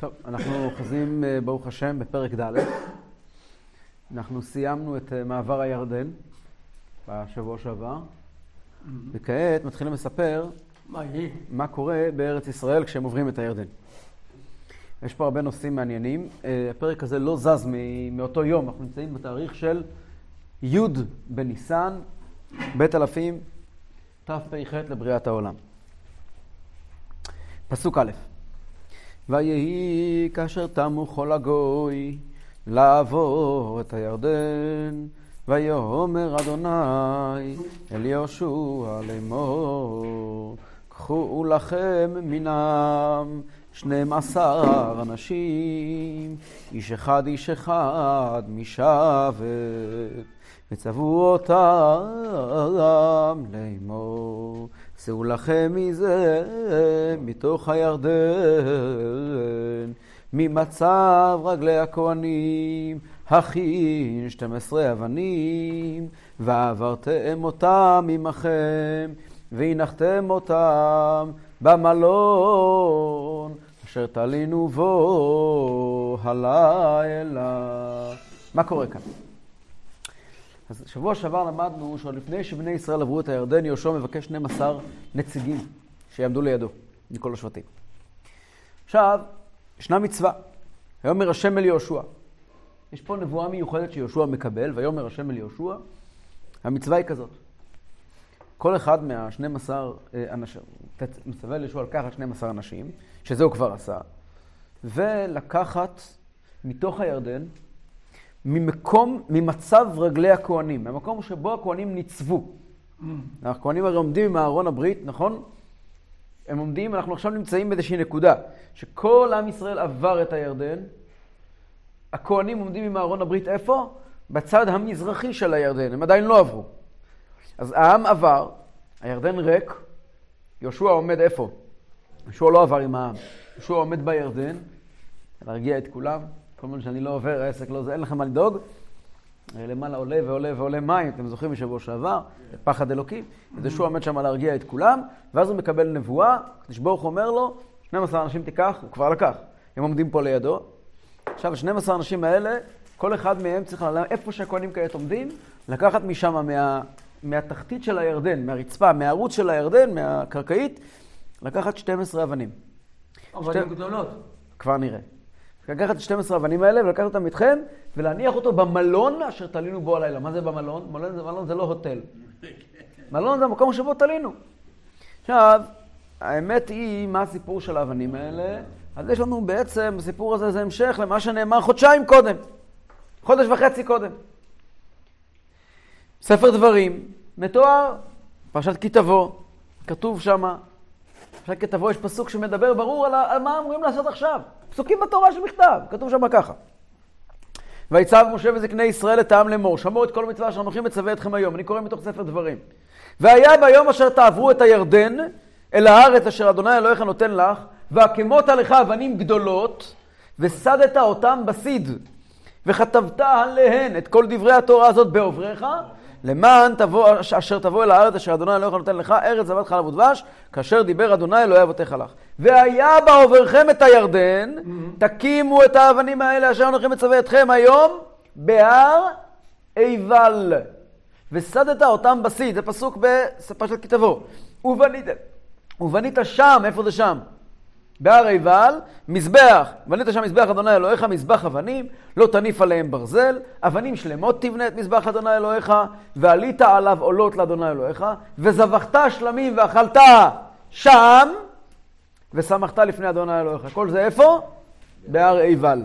טוב, אנחנו אוחזים, אה, ברוך השם, בפרק ד'. אנחנו סיימנו את אה, מעבר הירדן בשבוע שעבר, וכעת מתחילים לספר מה קורה בארץ ישראל כשהם עוברים את הירדן. יש פה הרבה נושאים מעניינים. אה, הפרק הזה לא זז מאותו יום, אנחנו נמצאים בתאריך של י' בניסן, בית אלפים, תפ"ח לבריאת העולם. פסוק א' ויהי כאשר תמו כל הגוי לעבור את הירדן, ויאמר אדוני אל יהושע לאמור, קחו לכם מנם שנים עשר אנשים, איש אחד איש אחד משבת, וצוו אותם לאמור. שאו לכם מזה מתוך הירדן, ממצב רגלי הכהנים, הכין 12 אבנים, ועברתם אותם עמכם, והנחתם אותם במלון, אשר תלינו בו הלילה. מה קורה כאן? אז שבוע שעבר למדנו שעוד לפני שבני ישראל עברו את הירדן, יהושע מבקש 12 נציגים שיעמדו לידו, מכל השבטים. עכשיו, ישנה מצווה, ויאמר השם אל יהושע. יש פה נבואה מיוחדת שיהושע מקבל, ויאמר השם אל יהושע. המצווה היא כזאת. כל אחד מה-12 אנשים, מצווה ליהושע לקחת 12 אנשים, שזה הוא כבר עשה, ולקחת מתוך הירדן ממקום, ממצב רגלי הכהנים, מהמקום שבו הכהנים ניצבו. הכהנים הרי עומדים עם אהרון הברית, נכון? הם עומדים, אנחנו עכשיו נמצאים באיזושהי נקודה, שכל עם ישראל עבר את הירדן, הכהנים עומדים עם אהרון הברית איפה? בצד המזרחי של הירדן, הם עדיין לא עברו. אז העם עבר, הירדן ריק, יהושע עומד איפה? יהושע לא עבר עם העם, יהושע עומד בירדן, להרגיע את כולם. כל הזמן שאני לא עובר, העסק לא זה, אין לכם מה לדאוג. למעלה עולה ועולה ועולה מים, אתם זוכרים משבוע שעבר, פחד אלוקים. יהושע עומד שם להרגיע את כולם, ואז הוא מקבל נבואה, הקדוש ברוך אומר לו, 12 אנשים תיקח, הוא כבר לקח. הם עומדים פה לידו. עכשיו, 12 האנשים האלה, כל אחד מהם צריך ללמד, איפה שהכהנים כעת עומדים, לקחת משם, מה, מהתחתית של הירדן, מהרצפה, מהערוץ של הירדן, מהקרקעית, לקחת 12 אבנים. אבנים גדולות. כבר נראה. לקחת את 12 האבנים האלה ולקחת אותם איתכם ולהניח אותו במלון אשר תלינו בו הלילה. מה זה במלון? מלון זה, מלון זה לא הוטל. מלון זה המקום שבו תלינו. עכשיו, האמת היא, מה הסיפור של האבנים האלה? אז יש לנו בעצם, הסיפור הזה זה המשך למה שנאמר חודשיים קודם. חודש וחצי קודם. ספר דברים, מתואר, פרשת כי תבוא, כתוב שמה, פרשת כי תבוא יש פסוק שמדבר ברור על, על מה אמורים לעשות עכשיו. פסוקים בתורה שבכתב, כתוב שם ככה. ויצב משה וזקני ישראל את העם לאמור, שמעו את כל מצווה אשר אנוכי מצווה אתכם היום. אני קורא מתוך ספר דברים. והיה ביום אשר תעברו את הירדן, אל הארץ אשר אדוני אלוהיך נותן לך, והקמות עליך אבנים גדולות, וסדת אותם בסיד, וכתבת עליהן את כל דברי התורה הזאת בעובריך, למען תבוא, אשר תבוא אל הארץ אשר אדוני אלוהיך נותן לך, ארץ זבת חלב ודבש, כאשר דיבר אדוני אלוהי אבותיך לך. והיה בעוברכם את הירדן, תקימו את האבנים האלה אשר אנוכי מצווה אתכם היום בהר עיבל. וסדת אותם בסיד, זה פסוק בפרשת כי תבוא. ובנית, ובנית שם, איפה זה שם? בהר עיבל, מזבח, בנית שם מזבח אדוני אלוהיך, מזבח אבנים, לא תניף עליהם ברזל, אבנים שלמות תבנה את מזבח אדוני אלוהיך, ועלית עליו עולות לאדוני אלוהיך, וזבחת שלמים ואכלת שם, ושמחת לפני אדוני אלוהיך. כל זה איפה? בהר עיבל.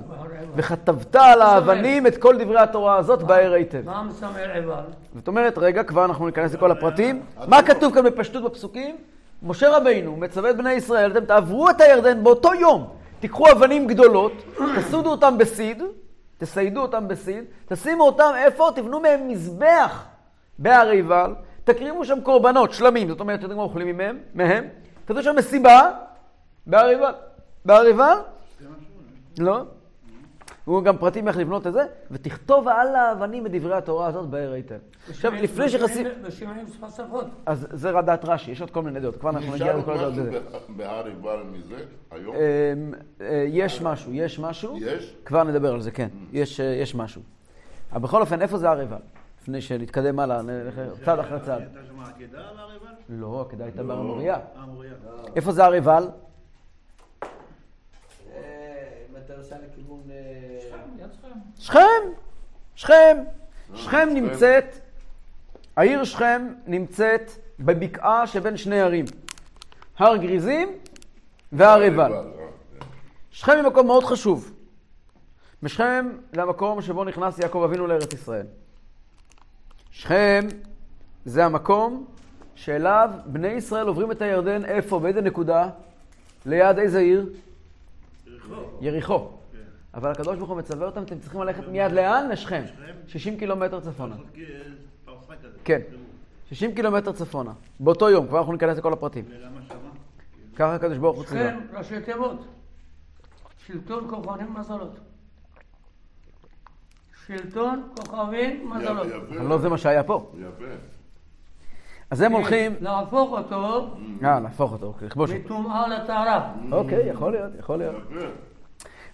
וכתבת על האבנים את כל דברי התורה הזאת בהר היטב. מה מסמל עיבל? זאת אומרת, רגע, כבר אנחנו ניכנס לכל הפרטים. מה כתוב כאן בפשטות בפסוקים? משה רבינו מצווה את בני ישראל, אתם תעברו את הירדן באותו יום, תיקחו אבנים גדולות, תסודו אותם בסיד, תסיידו אותם בסיד, תשימו אותם איפה? תבנו מהם מזבח בהר עיבל, תקריבו שם קורבנות, שלמים, זאת אומרת, יודעים מה אוכלים מהם? מהם? תעשו שם מסיבה בהר עיבל. בהר עיבל? לא. הוא גם פרטים איך לבנות את זה, ותכתוב על האבנים את דברי התורה הזאת באר היטב. עכשיו, לפני שחסים... שפת שפות. אז זה רדת רש"י, יש עוד כל מיני דעות, כבר אנחנו נגיע נשאר לכל הדעות. משהו הזה. ב- בהר עיבל מזה היום? אמ, אה, יש משהו, יש משהו. יש? כבר נדבר על זה, כן. יש, אה, יש משהו. אבל בכל אופן, איפה זה הר עיבל? לפני שנתקדם הלאה, נלך צעד אחרי צעד. הייתה שם עקדה על הר עיבל? לא, עקדה הייתה בהר המוריה. אה, מוריה. איפה זה הר עיבל? לכיוון... אה. שכם. שכם. שכם שכם. נמצאת, העיר שכם נמצאת בבקעה שבין שני ערים. הר גריזים והר עיבל. אה, כן. שכם היא מקום מאוד חשוב. בשכם זה המקום שבו נכנס יעקב אבינו לארץ ישראל. שכם זה המקום שאליו בני ישראל עוברים את הירדן, איפה? באיזה נקודה? ליד איזה עיר? יריחו. אבל הקדוש ברוך הוא מצווה אותם, אתם צריכים ללכת מיד לאן? לשכם. שכם. 60 קילומטר צפונה. כן. 60 קילומטר צפונה. באותו יום, כבר אנחנו ניכנס לכל הפרטים. ככה הקדוש ברוך הוא ציווה. שכם, ראשי תיבות. שלטון כוכבים מזלות. שלטון כוכבים מזלות. אבל לא זה מה שהיה פה. יפה. אז הם הולכים... להפוך אותו אה, להפוך אותו, אוקיי, לכבוש אותו. מטומאה לטהרה. אוקיי, יכול להיות, יכול להיות.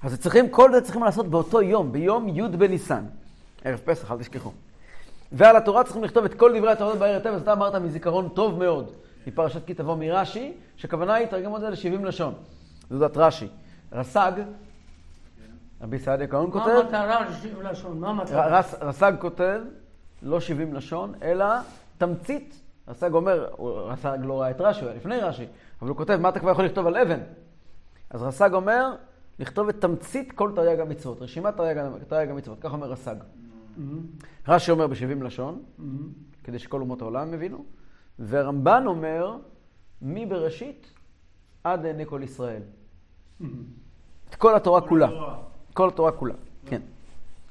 אז צריכים, כל זה צריכים לעשות באותו יום, ביום י' בניסן. ערב פסח, אל תשכחו. ועל התורה צריכים לכתוב את כל דברי התורה בערב היטב, אז אתה אמרת מזיכרון טוב מאוד, מפרשת כי תבוא מרש"י, שכוונה היא לתרגם את זה ל-70 לשון. זאת רש"י. רס"ג, רבי סעדיה גאון מה כותב, המטרה של 70 לשון? מה המטרה? רס"ג כותב, לא 70 לשון, אלא תמצית. רס"ג אומר, רס"ג לא ראה את רש"י, הוא היה לפני רש"י, אבל הוא כותב, מה אתה כבר יכול לכתוב על אבן? אז רס"ג אומר, לכתוב את תמצית כל תרי"ג המצוות, רשימת תרי"ג תרי"ג המצוות, כך אומר רס"ג. רש"י אומר ב-70 לשון, כדי שכל אומות העולם יבינו, ורמב"ן אומר, מבראשית עד לעיני כל ישראל. את כל התורה כולה. כל התורה כולה, כן.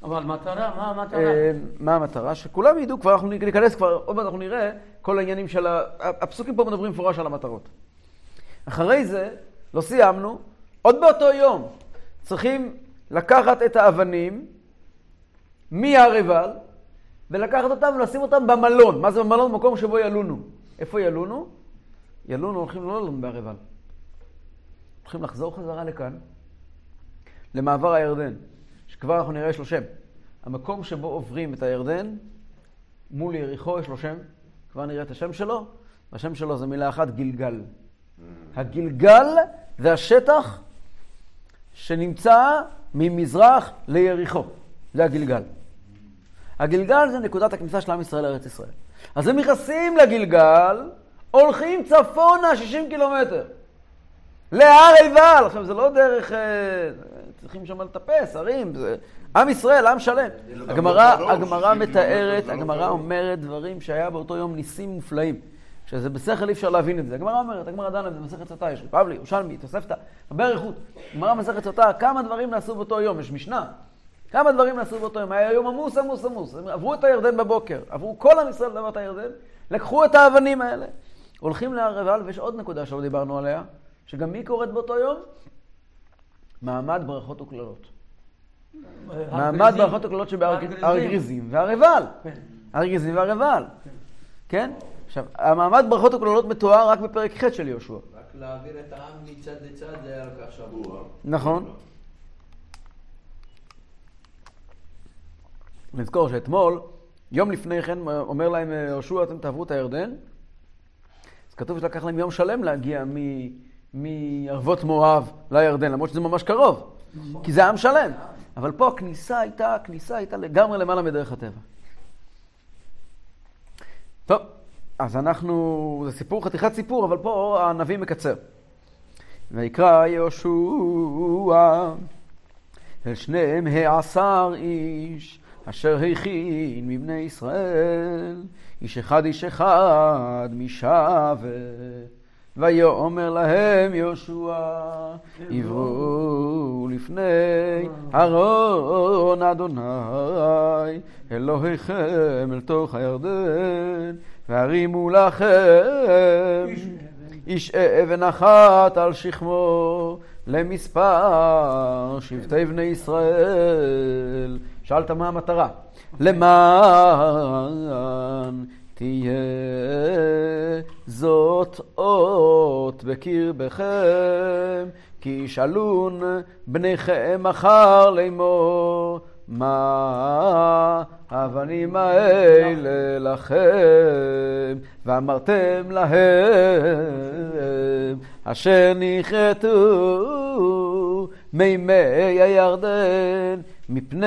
אבל מטרה, מה המטרה? אה, מה המטרה? שכולם ידעו, כבר אנחנו ניכנס כבר, עוד מעט אנחנו נראה כל העניינים של ה... הפסוקים פה מדברים מפורש על המטרות. אחרי זה, לא סיימנו, עוד באותו יום צריכים לקחת את האבנים מהר עיבל ולקחת אותם ולשים אותם במלון. מה זה במלון? מקום שבו ילונו. איפה ילונו? ילונו הולכים לא ללון בהר עיבל. הולכים לחזור חזרה לכאן, למעבר הירדן, שכבר אנחנו נראה יש לו שם. המקום שבו עוברים את הירדן, מול יריחו יש לו שם, כבר נראה את השם שלו, והשם שלו זה מילה אחת, גלגל. הגלגל זה השטח שנמצא ממזרח ליריחו. זה הגלגל. הגלגל זה נקודת הכניסה של עם ישראל לארץ ישראל. אז הם נכנסים לגלגל, הולכים צפונה 60 קילומטר. להר עיבל. עכשיו, זה לא דרך... צריכים שם לטפס, הרים, זה... עם ישראל, עם שלם. הגמרא, לא, הגמרא 60 מתארת, לא הגמרא. אומרת דברים שהיה באותו יום ניסים מופלאים. שזה בשכל אי אפשר להבין את זה. הגמרא אומרת, הגמרא דנה במסכת סוטה, יש בבלי, ירושלמי, תוספתא, הרבה אריכות. גמרא במסכת סוטה, כמה דברים נעשו באותו יום, יש משנה. כמה דברים נעשו באותו יום, היה יום עמוס, עמוס, עמוס. הם עברו את הירדן בבוקר, עברו כל עם ישראל לעבור את הירדן, לקחו את האבנים האלה, הולכים להר עיבל, ויש עוד נקודה שלא דיברנו עליה, שגם היא קורית באותו יום, מעמד ברכות וקללות. מעמד ברכות וקללות שבהר הר גריזים והר עיבל. כן. הר גריזים והר עיבל. כן? עכשיו, המעמד ברכות וקללות מתואר רק בפרק ח' של יהושע. רק להעביר את העם מצד לצד זה היה לוקח שבוע. נכון. נזכור שאתמול, יום לפני כן, אומר להם יהושע, אתם תעברו את הירדן. אז כתוב שלקח להם יום שלם להגיע מ- מערבות מואב לירדן, למרות שזה ממש קרוב, כי זה עם שלם. אבל פה הכניסה הייתה, הכניסה הייתה לגמרי למעלה מדרך הטבע. טוב, אז אנחנו, זה סיפור, חתיכת סיפור, אבל פה הנביא מקצר. ויקרא יהושע אל שניהם העשר איש אשר הכין מבני ישראל איש אחד איש אחד משווה ויאמר להם יהושע עברו לפני ארון אדוני אלוהיכם אל תוך הירדן והרימו לכם איש אבן אחת על שכמו, למספר שבטי בני ישראל. שאלת מה המטרה? למען תהיה זאת אות בקרבכם, כי ישאלון בניכם מחר לאמור, מה האבנים האלה לכם? ואמרתם להם, אשר נכרתו מימי הירדן, מפני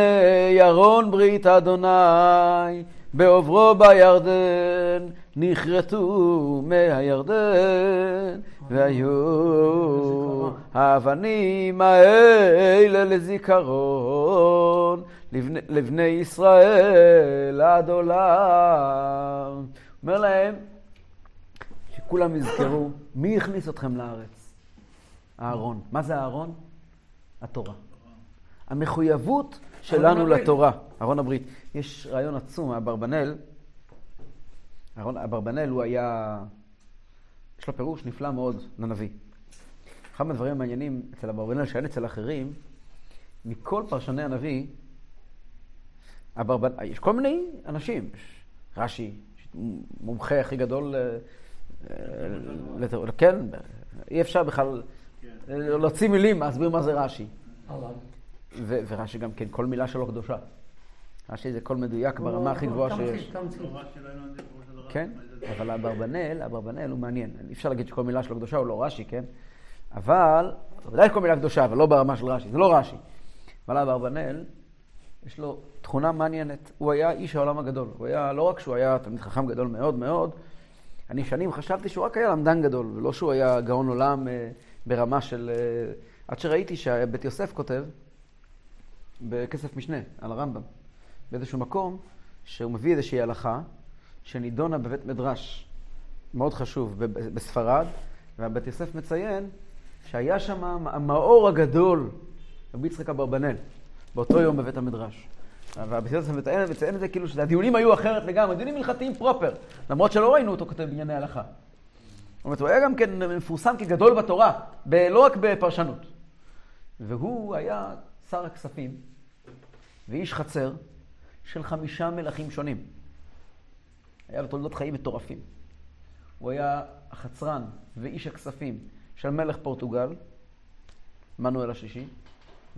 ירון ברית אדוני, בעוברו בירדן, נכרתו מהירדן, והיו האבנים האלה לזיכרון לבני, לבני ישראל עד עולם. אומר להם, שכולם יזכרו, מי הכניס אתכם לארץ? אהרון. מה זה אהרון? התורה. המחויבות שלנו. לתורה, אהרון הברית. יש רעיון עצום, אברבנאל, אהרון אברבנאל הוא היה, יש לו פירוש נפלא מאוד לנביא. אחד מהדברים המעניינים אצל אברבנאל, שאין אצל אחרים, מכל פרשני הנביא, אברבנ... יש כל מיני אנשים, יש רש"י, מומחה הכי גדול, אה, אה, כן, אי אפשר בכלל להוציא מילים, להסביר מה זה רש"י. ורש"י גם כן, כל מילה שלו קדושה. רש"י זה קול מדויק ברמה הכי גבוהה תמצית, שיש. כן? אבל אברבנאל, אברבנאל הוא מעניין. אי אפשר להגיד שכל מילה שלו קדושה, הוא לא רש"י, כן? אבל, ודאי כל מילה קדושה, אבל לא ברמה של רש"י, זה לא רש"י. אבל אברבנאל, יש לו תכונה מעניינת. הוא היה איש העולם הגדול. הוא היה, לא רק שהוא היה תלמיד חכם גדול מאוד מאוד, אני שנים חשבתי שהוא רק היה למדן גדול, ולא שהוא היה גאון עולם אה, ברמה של... אה, עד שראיתי שבית יוסף כותב, בכסף משנה, על הרמב"ם, באיזשהו מקום, שהוא מביא איזושהי הלכה שנידונה בבית מדרש מאוד חשוב בספרד, והבית יוסף מציין שהיה שם המאור הגדול, רבי יצחק אברבנאל, באותו יום בבית המדרש. והבית יוסף מציין, מציין את זה כאילו שהדיונים היו אחרת לגמרי, דיונים הלכתיים פרופר, למרות שלא ראינו אותו כותב בענייני הלכה. זאת אומרת, הוא היה גם כן מפורסם כגדול בתורה, לא רק בפרשנות. והוא היה שר הכספים ואיש חצר של חמישה מלכים שונים. היה לו תולדות חיים מטורפים. הוא היה החצרן ואיש הכספים של מלך פורטוגל, מנואל השישי,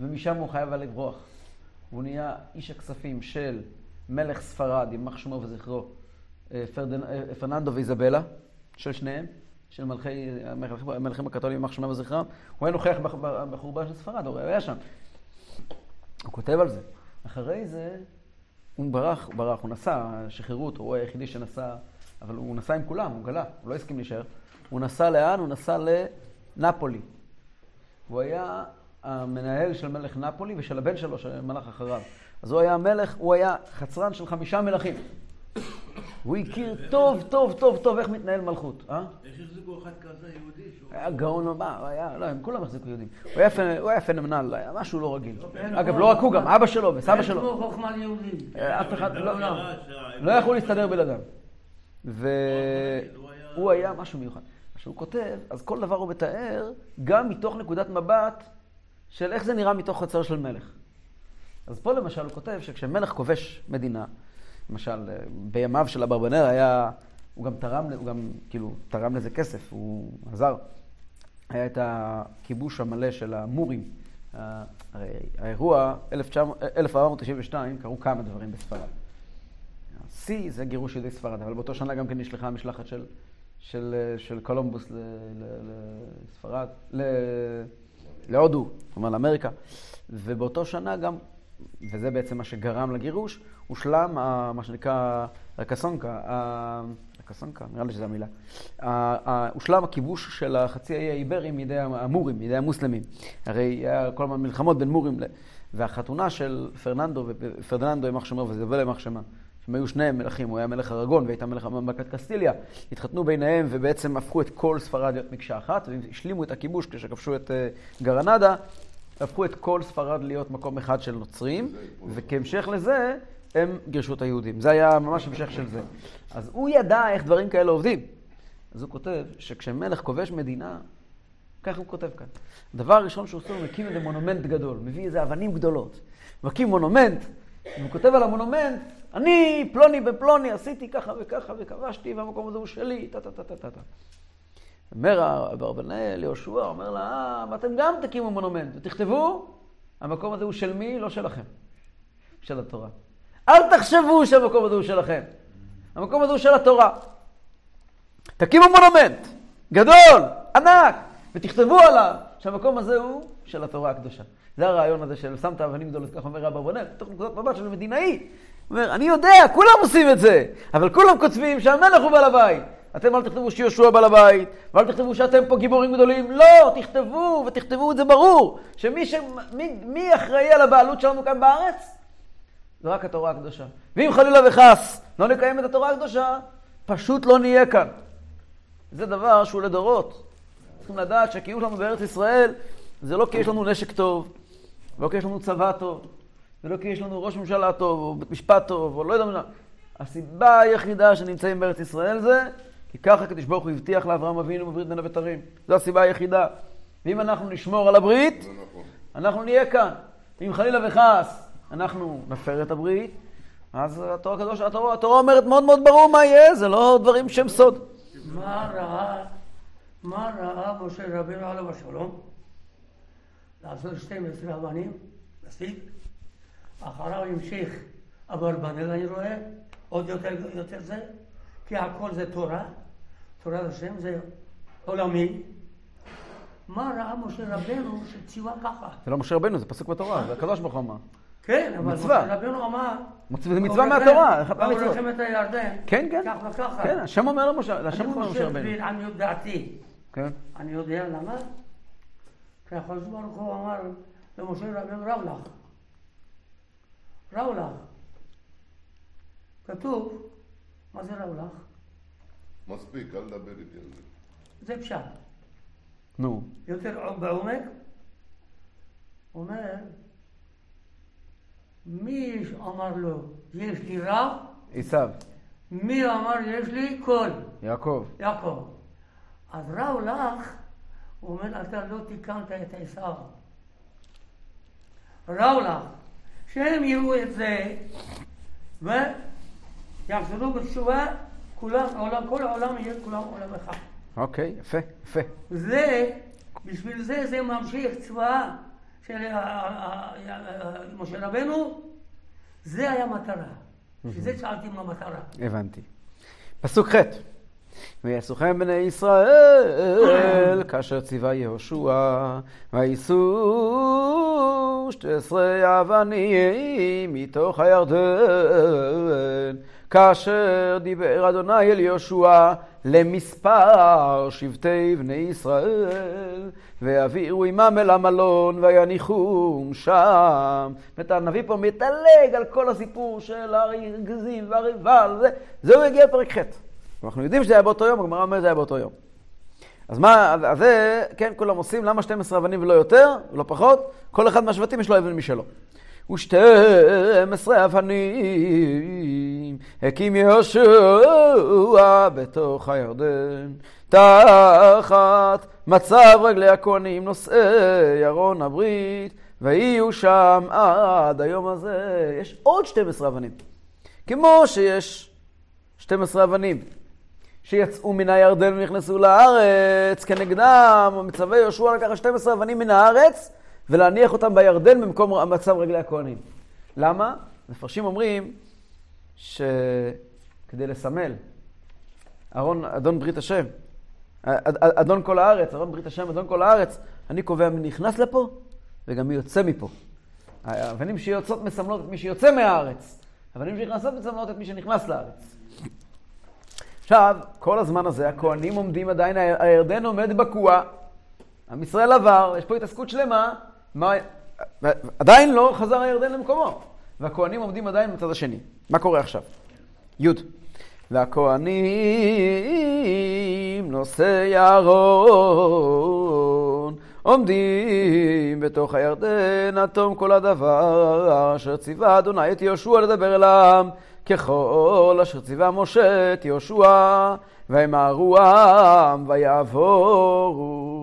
ומשם הוא חייב היה לברוח. והוא נהיה איש הכספים של מלך ספרד, יימח שמו וזכרו, אה, פרדנ... אה, פרננדו ואיזבלה, של שניהם, של מלכי, המלכים- הקתולים, יימח שמם וזכרם. הוא היה נוכח בח- בחורבן של ספרד, הוא היה שם. הוא כותב על זה. אחרי זה הוא ברח, הוא ברח, הוא נסע, שחררו אותו, הוא היחידי שנסע, אבל הוא נסע עם כולם, הוא גלה, הוא לא הסכים להישאר. הוא נסע לאן? הוא נסע לנפולי. הוא היה המנהל של מלך נפולי ושל הבן שלו שמלך אחריו. אז הוא היה המלך, הוא היה חצרן של חמישה מלכים. הוא הכיר טוב, טוב, טוב, טוב איך מתנהל מלכות. אה? איך החזיקו אחד כזה יהודי. היה גאון, מה, הוא היה, לא, הם כולם החזיקו יהודים. הוא היה פנ- הוא היה פנומנל, היה משהו לא רגיל. אגב, לא רק הוא, גם אבא שלו וסבא אין שלו. כמו חוכמה ליהודים. אה, אף אחד, לא, לא. לא יכלו להסתדר בלעדיו. והוא היה משהו מיוחד. כשהוא כותב, אז כל דבר הוא מתאר גם מתוך נקודת מבט של איך זה נראה מתוך חצר של מלך. אז פה למשל הוא כותב שכשמלך כובש מדינה, למשל אה, בימיו של אברבנאל היה, הוא גם תרם, הוא גם כאילו תרם לזה כסף, הוא עזר. היה את הכיבוש המלא של המורים. הרי האירוע, 1900 1492, קרו כמה דברים בספרד. השיא זה גירוש יהודי ספרד, אבל באותו שנה גם כן נשלחה המשלחת של, של, של קולומבוס ל- ל- לספרד, ל- להודו, כלומר לאמריקה. ובאותו שנה גם, וזה בעצם מה שגרם לגירוש, הושלם מה שנקרא רקסונקה, ה- רקסונקה, נראה לי שזו המילה. הושלם הכיבוש של החצי האי האיברי מידי המורים, מידי המוסלמים. הרי היה כל הזמן מלחמות בין מורים. והחתונה של פרננדו, פרדיננדו יימח שמו וזבל יימח שמה, שהם היו שניהם מלכים, הוא היה מלך ארגון והייתה מלך ממלכת קסטיליה, התחתנו ביניהם ובעצם הפכו את כל ספרד להיות מקשה אחת, והשלימו את הכיבוש כשכבשו את אה, גרנדה, הפכו את כל ספרד להיות מקום אחד של נוצרים, וכהמשך לזה הם גירשו את היהודים. זה היה ממש המשך של זה. אז הוא ידע איך דברים כאלה עובדים. אז הוא כותב שכשמלך כובש מדינה, ככה הוא כותב כאן. הדבר הראשון שהוא עושה, הוא מקים איזה מונומנט גדול, מביא איזה אבנים גדולות. מקים מונומנט, והוא כותב על המונומנט, אני, פלוני ופלוני, עשיתי ככה וככה וכבשתי, והמקום הזה הוא שלי, טה טה טה טה טה. טה. אומר אברבנאל, יהושע, אומר לה, אה, ואתם גם תקימו מונומנט, ותכתבו, המקום הזה הוא של מי? לא שלכם, של התורה. אל תחשבו שהמקום הזה הוא שלכם. המקום הזה הוא של התורה. תקימו מונומנט, גדול, ענק, ותכתבו עליו שהמקום הזה הוא של התורה הקדושה. זה הרעיון הזה של שמת אבנים גדולות, כך אומר רב אברבנאל, תוך נקודת מבט של מדינאי. הוא אומר, אני יודע, כולם עושים את זה, אבל כולם כותבים שהמלך הוא בעל הבית. אתם אל תכתבו שיהושע בעל הבית, ואל תכתבו שאתם פה גיבורים גדולים. לא, תכתבו, ותכתבו את זה ברור, שמי ש... מי, מי אחראי על הבעלות שלנו כאן בארץ? זה רק התורה הקדושה. ואם חלילה וחס לא נקיים את התורה הקדושה, פשוט לא נהיה כאן. זה דבר שהוא לדורות. צריכים לדעת שהקיום שלנו בארץ ישראל זה לא כי יש לנו נשק טוב, ולא כי יש לנו צבא טוב, ולא כי יש לנו ראש ממשלה טוב, או בית משפט טוב, או לא יודע מה. הסיבה היחידה שנמצאים בארץ ישראל זה כי ככה הקדוש ברוך הוא הבטיח לאברהם אבינו בברית בין הבתרים. זו הסיבה היחידה. ואם אנחנו נשמור על הברית, נכון. אנחנו נהיה כאן. אם חלילה וחס אנחנו נפר את הברית, אז התורה הקדוש, התורה, התורה אומרת מאוד מאוד ברור מה יהיה, זה לא דברים שהם סוד. מה ראה, מה ראה משה רבינו עליו השלום? לעשות 12 אבנים, מספיק. אחריו המשיך אברבנאל, אני רואה, עוד יותר, יותר זה, כי הכל זה תורה, תורת השם זה עולמי. מה ראה משה רבנו שציווה ככה? זה לא משה רבנו, זה פסוק בתורה, זה הקדוש ברוך הוא אמר. כן, אבל מצווה. רבנו אמר... מצווה- זה מצווה מהתורה, אחת באו מהמצוות. מלחמת הירדן, כן, כן. כך וככה. כן, השם אומר למשה, השם אני חושב, רבנו. לעניות דעתי, כן. אני יודע למה? כי הקדוש ברוך הוא אמר למשה רבנו רב לך. רב לך. כתוב, מה זה רב לך? מספיק, אל תדבר איתי על זה. זה פשט. נו. יותר בעומק, אומר, מי אמר לו, יש לי רב? עשיו, מי אמר, יש לי קול? יעקב. יעקב. אז רב לך, הוא אומר, אתה לא תיקנת את עשיו. רב לך, שהם יראו את זה, ויחזרו בתשובה, כולם, עולם, כל העולם יהיה כולם עולם אחד. אוקיי, יפה, יפה. זה, בשביל זה זה ממשיך צבאה של ה- ה- ה- משה רבנו, זה היה מטרה. שזה שאלתי מה המטרה. הבנתי. פסוק ח' ויעשוכם בני ישראל כאשר ציווה יהושע ויישאו שתי עשרה אבנים מתוך הירדן כאשר דיבר אדוני אל יהושע למספר שבטי בני ישראל ויעבירו עמם אל המלון ויניחום שם. זאת אומרת, הנביא פה מדלג על כל הסיפור של הרגזים והריבל, זה, זהו יגיע לפרק ח'. אנחנו יודעים שזה היה באותו יום, הגמרא אומרת שזה היה באותו יום. אז מה, אז זה, כן, כולם עושים, למה 12 אבנים ולא יותר, ולא פחות? כל אחד מהשבטים יש לו אבן משלו. ושתים עשרה אבנים הקים יהושע בתוך הירדן תחת מצב רגלי הכהנים נושאי ארון הברית ויהיו שם עד היום הזה. יש עוד 12 אבנים. כמו שיש 12 אבנים שיצאו מן הירדן ונכנסו לארץ, כנגדם מצווה יהושע לקחת 12 אבנים מן הארץ ולהניח אותם בירדן במקום מצב רגלי הכהנים. למה? מפרשים אומרים שכדי לסמל, ארון, אדון ברית השם, אד- אדון כל הארץ, אדון ברית השם, אדון כל הארץ, אני קובע מי נכנס לפה וגם מי יוצא מפה. האבנים שיוצאות מסמלות את מי שיוצא מהארץ, האבנים שנכנסות מסמלות את מי שנכנס לארץ. עכשיו, כל הזמן הזה הכהנים עומדים עדיין, הירדן עומד בקוע, עם ישראל עבר, יש פה התעסקות שלמה, מה, עדיין לא חזר הירדן למקומו, והכהנים עומדים עדיין בצד השני. מה קורה עכשיו? י' והכהנים נושאי אהרון עומדים בתוך הירדן עד תום כל הדבר אשר ציווה אדוני את יהושע לדבר אל העם ככל אשר ציווה משה את יהושע וימהרו העם ויעבורו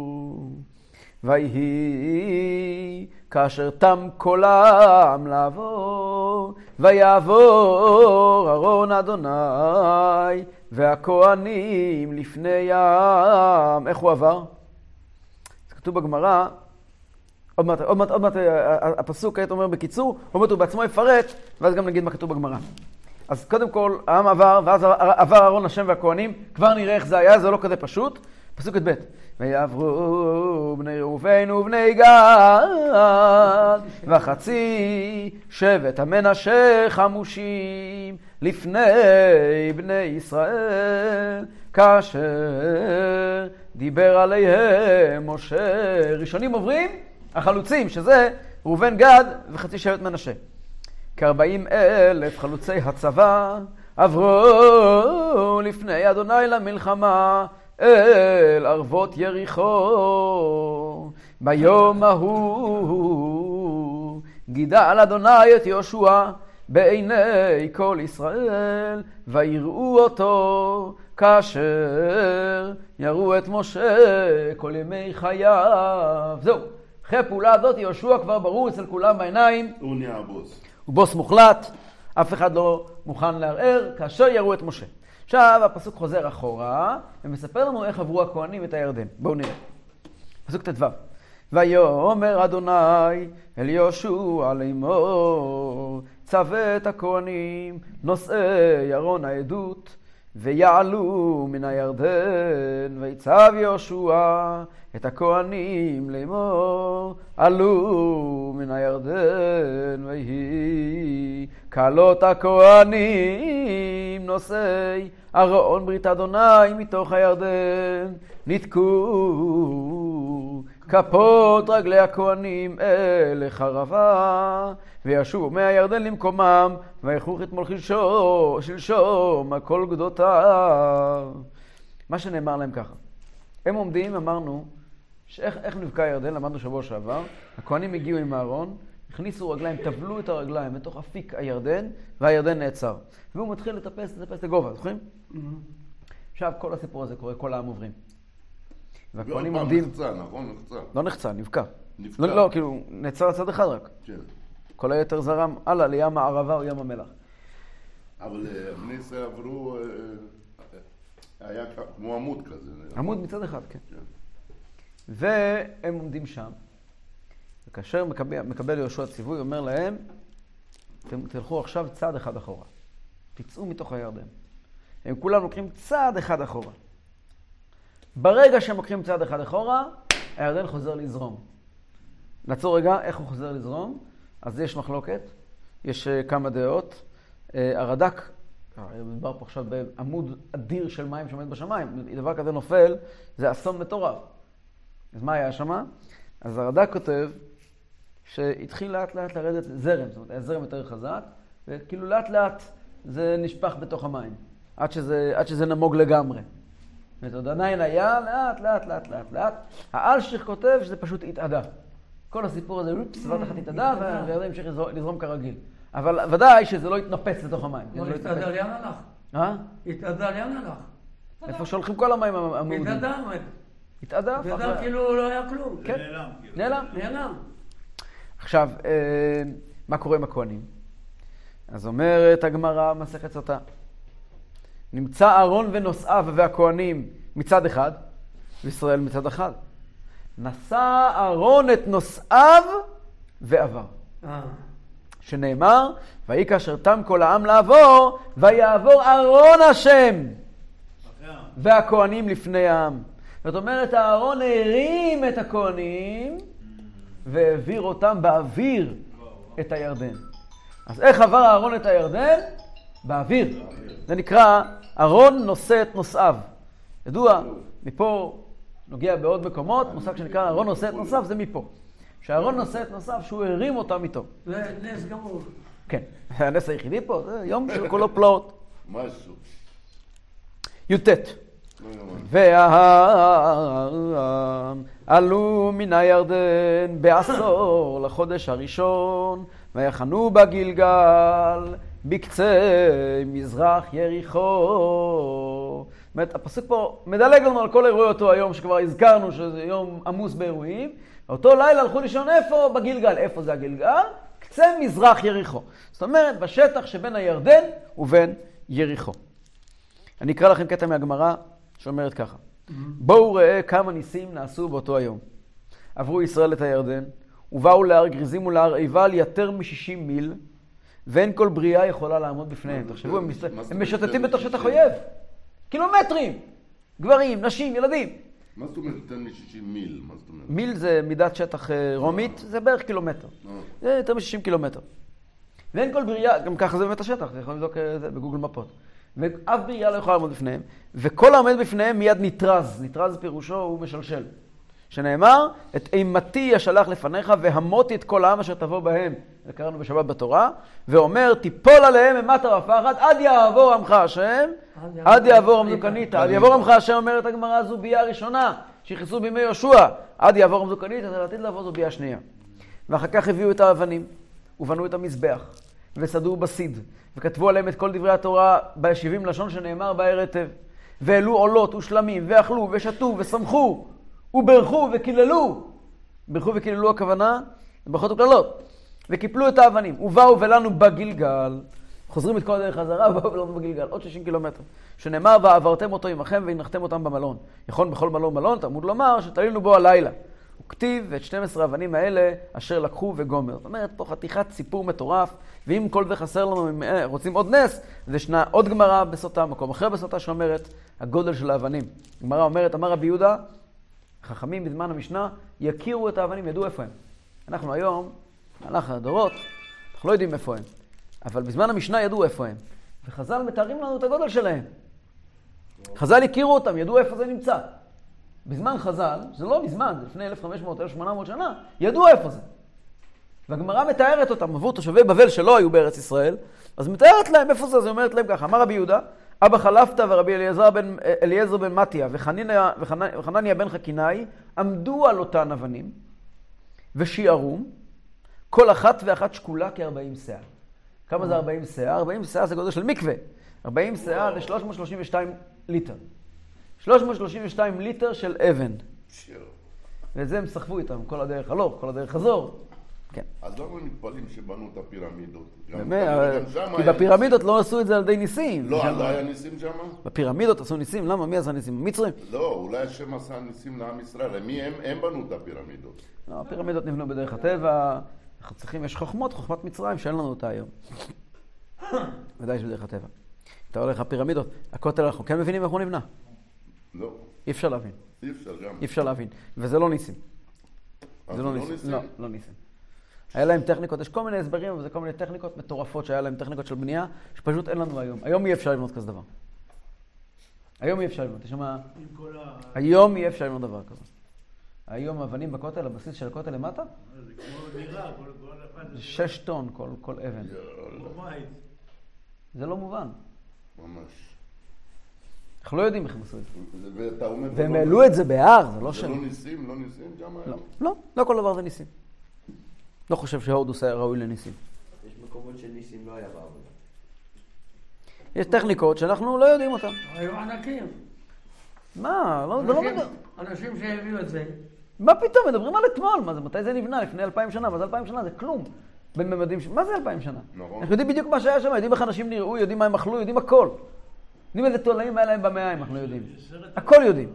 ויהי כאשר תם העם לעבור, ויעבור ארון אדוני והכהנים לפני העם. איך הוא עבר? זה כתוב בגמרא, עוד מעט, עוד מעט, עוד מעט אה, הפסוק כעת אומר בקיצור, עוד מעט הוא בעצמו יפרט, ואז גם נגיד מה כתוב בגמרא. אז קודם כל, העם עבר, ואז עבר אהרון השם והכהנים, כבר נראה איך זה היה, זה לא כזה פשוט. פסוק י"ב: ויעברו בני ראובן ובני גד, וחצי שבט המנשה חמושים לפני בני ישראל, כאשר דיבר עליהם משה. ראשונים עוברים החלוצים, שזה ראובן גד וחצי שבט מנשה. כארבעים אלף חלוצי הצבא עברו לפני אדוני למלחמה אל ערבות יריחו. ביום ההוא גידל אדוני את יהושע בעיני כל ישראל, ויראו אותו כאשר יראו את משה כל ימי חייו. זהו, אחרי הפעולה הזאת יהושע כבר ברור אצל כולם בעיניים. הוא נהיה הבוס. הוא בוס מוחלט, אף אחד לא מוכן לערער, כאשר יראו את משה. עכשיו הפסוק חוזר אחורה, ומספר לנו איך עברו הכהנים את הירדן. בואו נראה. פסוק ט"ו: ויאמר אדוני אל יהושע לאמור, צווה את הכהנים נושאי ארון העדות, ויעלו מן הירדן, ויצב יהושע את הכהנים לאמור, עלו מן הירדן, ויהי כלות הכהנים נושאי ארון ברית אדוני מתוך הירדן, ניתקו כפות רגלי הכהנים אל החרבה, וישובו מהירדן למקומם, ויכוך אתמול שלשום, שלשום על כל גדותיו. מה שנאמר להם ככה. הם עומדים, אמרנו, שאיך נבקע הירדן, למדנו שבוע שעבר, הכהנים הגיעו עם הארון, הכניסו רגליים, טבלו את הרגליים לתוך אפיק הירדן, והירדן נעצר. והוא מתחיל לטפס, לטפס לגובה, זוכרים? עכשיו כל הסיפור הזה קורה, כל העם עוברים. והכהנים עומדים... נחצה, נכון? נחצה. לא נחצה, נבקע. נבקע. לא, לא, כאילו, נעצר לצד אחד רק. כן. כל היתר זרם הלאה לים הערבה או ים המלח. אבל אה, בני ישראל עברו, אה, אה, היה כמו עמוד כזה. עמוד מצד אחד, כן. כן. והם עומדים שם, וכאשר מקבל, מקבל יהושע ציווי, אומר להם, אתם תלכו עכשיו צעד אחד אחורה. תצאו מתוך הירדן. הם כולם לוקחים צעד אחד אחורה. ברגע שהם לוקחים צעד אחד אחורה, הירדן חוזר לזרום. נעצור רגע, איך הוא חוזר לזרום? אז יש מחלוקת, יש uh, כמה דעות. Uh, הרד"ק, אה, מדובר פה עכשיו בעמוד אדיר של מים שעומד בשמיים, דבר כזה נופל, זה אסון מטורף. אז מה היה שם? אז הרד"ק כותב שהתחיל לאט לאט לרדת זרם, זאת אומרת, היה זרם יותר חזק, וכאילו לאט לאט זה נשפך בתוך המים, עד שזה, עד שזה נמוג לגמרי. זאת אומרת, עדיין היה לאט לאט לאט לאט לאט. האלשיך כותב שזה פשוט התאדה. כל הסיפור הזה, אופס, בבת אחת התאדה, והירדן המשיך לזרום כרגיל. אבל ודאי שזה לא התנפץ לתוך המים. אבל התאדה לאן הלך? אה? התאדה לאן הלך? איפה שהולכים כל המים המעודים. התאדה, התאדה. התאדה כאילו לא היה כלום. כן. נעלם. כאילו. נעלם. נעלם. עכשיו, אה, מה קורה עם הכהנים? אז אומרת הגמרא, מסכת סוטה. נמצא אהרון ונושאיו והכהנים מצד אחד, וישראל מצד אחד. נשא אהרון את נושאיו ועבר. אה. שנאמר, ויהי כאשר תם כל העם לעבור, ויעבור אהרון השם. והכהנים לפני העם. זאת אומרת, אהרון הרים את הכהנים והעביר אותם באוויר את הירדן. אז איך עבר אהרון את הירדן? באוויר. זה נקרא, אהרון נושא את נושאיו. ידוע, מפה נוגע בעוד מקומות, מושג שנקרא אהרון נושא את נושאיו, זה מפה. שאהרון נושא את נושאיו, שהוא הרים אותם איתו. זה נס גמור. כן, הנס היחידי פה, זה יום של כולו פלאות. משהו. י"ט. והעם עלו מן הירדן בעשור לחודש הראשון, ויחנו בגלגל בקצה מזרח יריחו. זאת אומרת, הפסוק פה מדלג לנו על כל אירועי אותו היום, שכבר הזכרנו שזה יום עמוס באירועים, אותו לילה הלכו לישון איפה? בגילגל. איפה זה הגילגל? קצה מזרח יריחו. זאת אומרת, בשטח שבין הירדן ובין יריחו. אני אקרא לכם קטע מהגמרא שאומרת ככה. בואו ראה כמה ניסים נעשו באותו היום. עברו ישראל את הירדן, ובאו להר גריזים ולהר עיבל יותר מ-60 מיל, ואין כל בריאה יכולה לעמוד בפניהם. תחשבו, הם, מס- משוטטים בתוך מ-60? שטח אויב. קילומטרים. גברים, נשים, ילדים. מה זאת אומרת יותר מ-60 מיל? מה זאת אומרת? מיל זה מידת שטח אה, רומית, זה בערך קילומטר. אה, זה יותר מ-60 קילומטר. ואין כל בריאה, גם ככה זה באמת השטח, אתה יכול לבדוק אה, בגוגל מפות. ואף בריאה לא יכולה לעמוד בפניהם, וכל העומד בפניהם מיד נטרז. נטרז פירושו הוא משלשל. שנאמר, את אימתי אשלח לפניך והמותי את כל העם אשר תבוא בהם. זה קראנו בשבת בתורה, ואומר, תיפול עליהם אימתה ופחד עד יעבור עמך השם, עד יעבור עמדו קנית. עד יעבור עמך השם אומרת הגמרא, זו ביאה הראשונה, שיכנסו בימי יהושע. עד יעבור עמדו קנית, אז לעתיד לבוא זו ביאה שנייה. ואחר כך הביאו את האבנים, ובנו את המזבח, וסדו בסיד, וכתבו עליהם את כל דברי התורה בשבעים לשון שנאמר בער היטב. והעלו עולות ושלמים, ואכלו ושתו ושמחו, וברכו וקיללו. ברכו וקיללו הכוונה, ברכות וקללות. וקיפלו את האבנים, ובאו ולנו בגילגל. חוזרים את כל הדרך חזרה, ובאו ולנו בגילגל, עוד 60 קילומטר. שנאמר, ועברתם אותו עמכם והנחתם אותם במלון. יכול בכל מלון מלון, תלמוד לומר, שתלינו בו הלילה. וכתיב את 12 האבנים האלה אשר לקחו וגומר. זאת אומרת, פה חתיכת סיפור מטורף, ואם כל זה חסר לנו, אם אה, רוצים עוד נס, אז ישנה עוד גמרא בסוטה, מקום אחר בסוטה שאומרת, הגודל של האבנים. גמרא אומרת, אמר רבי יהודה, חכמים בזמן המשנה יכירו את האבנים, ידעו איפה הם. אנחנו היום, במהלך הדורות, אנחנו לא יודעים איפה הם. אבל בזמן המשנה ידעו איפה הם. וחז"ל מתארים לנו את הגודל שלהם. חז"ל הכירו אותם, ידעו איפה זה נמצא. בזמן חז"ל, זה לא מזמן, זה לפני 1500-1800 שנה, ידעו איפה זה. והגמרא מתארת אותם עבור תושבי בבל שלא היו בארץ ישראל, אז מתארת להם איפה זה, אז היא אומרת להם ככה, אמר רבי יהודה, אבא חלפתא ורבי אליעזר בן, אליעזר בן מתיה וחניניה- וחנ- וחנניה בן חכינאי עמדו על אותן אבנים ושיערום, כל אחת ואחת שקולה כארבעים שאה. כמה זה 40 שאה? 40 שאה זה גודל של מקווה. 40 שאה זה 332 ליטר. 332 ליטר של אבן. ואת זה הם סחבו איתם כל הדרך הלוך, כל הדרך חזור. כן. אז למה מתפלאים שבנו את הפירמידות? באמת, כי בפירמידות לא עשו את זה על ידי ניסים. לא, שם- לא היה ניסים שם? בפירמידות עשו ניסים, למה? מי עשה ניסים? המצרים. לא, אולי השם עשה ניסים לעם ישראל. מי הם? הם בנו את הפירמידות. לא, הפירמידות נבנו בדרך הטבע, אנחנו צריכים, יש חוכמות, חוכמת מצרים, שאין לנו אותה היום. ודאי שבדרך הטבע. אתה הולך לפירמידות, הכותל אנחנו כן מבינים איך הוא נבנה? לא, אי אפשר להבין. אי אפשר גם. אי אפשר להבין. וזה לא ניסים. זה לא ניסים. לא, לא ניסים. היה להם טכניקות, יש כל מיני הסברים, אבל זה כל מיני טכניקות מטורפות שהיה להם טכניקות של בנייה, שפשוט אין לנו היום. היום אי אפשר לבנות כזה דבר. היום אי אפשר לבנות. יש ה... היום אי אפשר לבנות דבר כזה. היום אבנים בכותל, הבסיס של הכותל למטה, זה כמו דירה, כל אחד... זה שש טון כל, אבן. זה לא מובן. ממש. אנחנו לא יודעים איך הם עשו את זה. ואתה אומר... והם זה לא- העלו את זה בהר, זה לא זה שם. לא ניסים? לא ניסים שם? לא, לא, לא כל דבר זה ניסים. לא חושב שהורדוס היה ראוי לניסים. יש מקומות שניסים לא היה בעבודה. יש טכניקות שאנחנו לא יודעים אותן. היו ענקים. מה? לא, זה לא אנשים- מדבר. אנשים שהביאו את זה, מה פתאום? מדברים על אתמול. מה זה, מתי זה נבנה? לפני אלפיים שנה. מה זה אלפיים שנה? זה כלום. בממדים ש... מה זה אלפיים שנה? נכון. אנחנו יודעים בדיוק מה שהיה שם, יודעים איך אנשים נראו, יודעים מה הם אכלו, יודעים הכל. יודעים איזה תולעים היה להם במאה, אם אנחנו יודעים. הכל יודעים.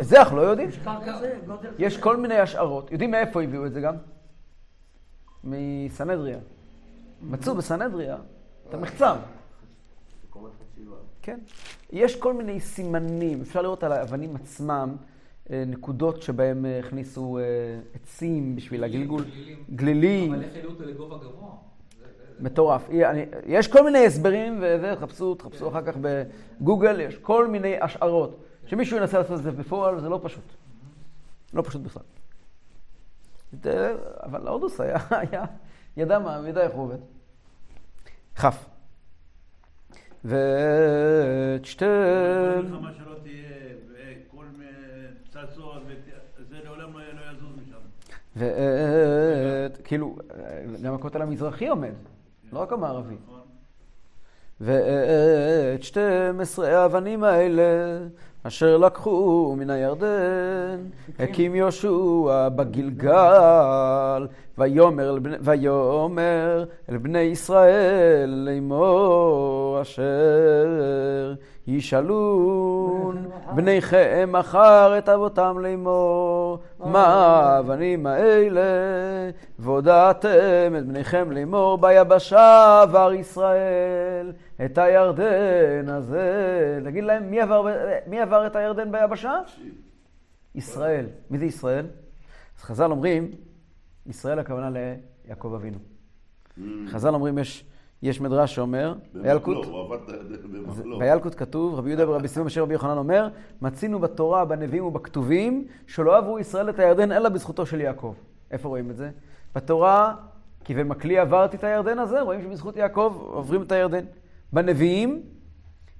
את זה? אנחנו לא יודעים. יש כל מיני השערות. יודעים מאיפה הביאו את זה גם? מסנהדריה. מצאו בסנהדריה את המחצב. כן. יש כל מיני סימנים, אפשר לראות על האבנים עצמם, אה, נקודות שבהם אה, הכניסו אה, עצים בשביל הגלגול. גלילים, אבל איך העלו אותו לגובה גבוה? מטורף. יהיה- אני- יש כל מיני הסברים, וזה, תחפשו, תחפשו אחר כך בגוגל, יש כל מיני השערות. שמישהו ינסה לעשות את זה בפועל, זה לא פשוט. לא פשוט בכלל. זה- אבל הורדוס היה, היה, ידע מה, ידע איך הוא עובד. כף. לא לא. ואת, כאילו, גם הכותל המזרחי עומד, לא רק המערבי. ואת שתים עשרה האבנים האלה אשר לקחו מן הירדן, הקים יהושע בגלגל, ויאמר אל בני- ויאמר אל בני ישראל לאמור אשר ישאלון בניכם אחר את אבותם לאמור מה האבנים האלה והודעתם את בניכם לאמור ביבשה עבר ישראל את הירדן הזה. תגיד להם, מי עבר, מי עבר את הירדן ביבשה? ישראל. מי זה ישראל? אז חז"ל אומרים, ישראל הכוונה ליעקב אבינו. חז"ל אומרים, יש, יש מדרש שאומר, בילקוט, במחלו. בילקוט כתוב, רבי יהודה ורבי סימון אשר רבי יוחנן אומר, מצינו בתורה, בנביאים ובכתובים, שלא עברו ישראל את הירדן אלא בזכותו של יעקב. איפה רואים את זה? בתורה, כי במקלי עברתי את הירדן הזה, רואים שבזכות יעקב עוברים את הירדן. בנביאים,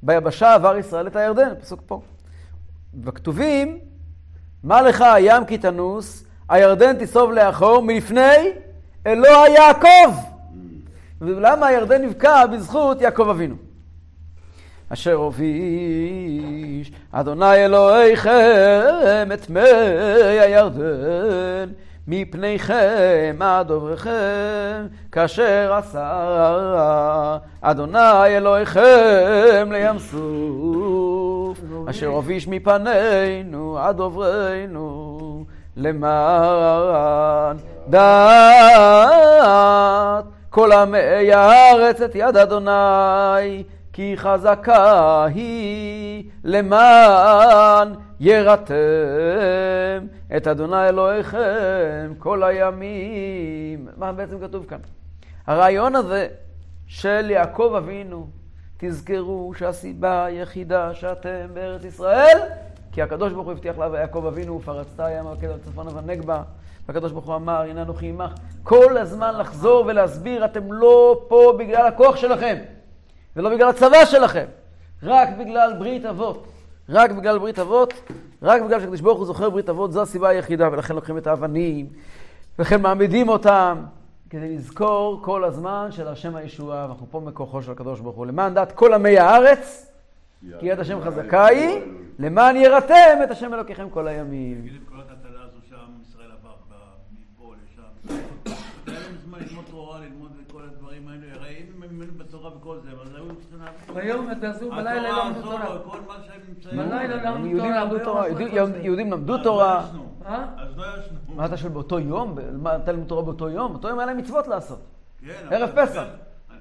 ביבשה עבר ישראל את הירדן, פסוק פה. בכתובים, מה לך הים כי תנוס, הירדן תסוב לאחור מלפני אלוה יעקב. ולמה הירדן נבקע בזכות יעקב אבינו? אשר הוביש אדוני אלוהיכם את מי הירדן מפניכם עד עובריכם כאשר עשה אדוני אלוהיכם לים סוף אשר הוביש מפנינו עד עוברינו למען דעת כל עמי הארץ את יד אדוני כי חזקה היא למען ירתם את אדוני אלוהיכם כל הימים. מה בעצם כתוב כאן? הרעיון הזה של יעקב אבינו, תזכרו שהסיבה היחידה שאתם בארץ ישראל, כי הקדוש ברוך הוא הבטיח לה ויעקב אבינו ופרצת ים על קדם צפונה ונגבה. והקדוש ברוך הוא אמר, הנה אנוכי עמך. כל הזמן לחזור ולהסביר, אתם לא פה בגלל הכוח שלכם, ולא בגלל הצבא שלכם, רק בגלל ברית אבות. רק בגלל ברית אבות, רק בגלל שהקדוש ברוך הוא זוכר ברית אבות, זו הסיבה היחידה, ולכן לוקחים את האבנים, ולכן מעמידים אותם, כדי לזכור כל הזמן של השם הישועה, ואנחנו פה מכוחו של הקדוש ברוך הוא, למען דעת כל עמי הארץ, כי יד השם חזקה היא, למען ירתם את השם אלוקיכם כל הימים. תגיד, עם כל הטלטלה הזו שם, ישראל עבר ב- מפה לשם. היה להם זמן ללמוד תורה, ללמוד את כל הדברים האלה. הרי אם הם האמינו בתורה וכל זה, אבל היו ביום התגזו, בלילה למדו תורה. בלילה למדו יהודים תורה, תורה, יהודים- למדו תורה. לא ישנו. אה? אז לא ישנו. מה אתה שואל באותו יום? מה אתה לימוד תורה באותו יום? באותו יום היה להם מצוות לעשות. כן, ערב פסח.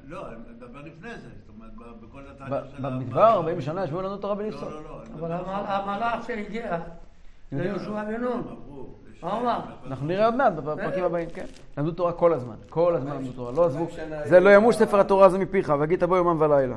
לא, אני מדבר לפני זה. זאת אומרת, ב- בכל התהליך של... במדבר, 40 שנה ישבו לנו תורה בלי לא. לא, לא. אבל המלאך שהגיע ליהושע בן נון? אנחנו נראה עוד מעט בפרקים הבאים, כן. למדו תורה כל הזמן, כל הזמן למדו תורה, לא עזבו. זה לא ימוש ספר התורה הזה מפיך, והגית בו יומם ולילה.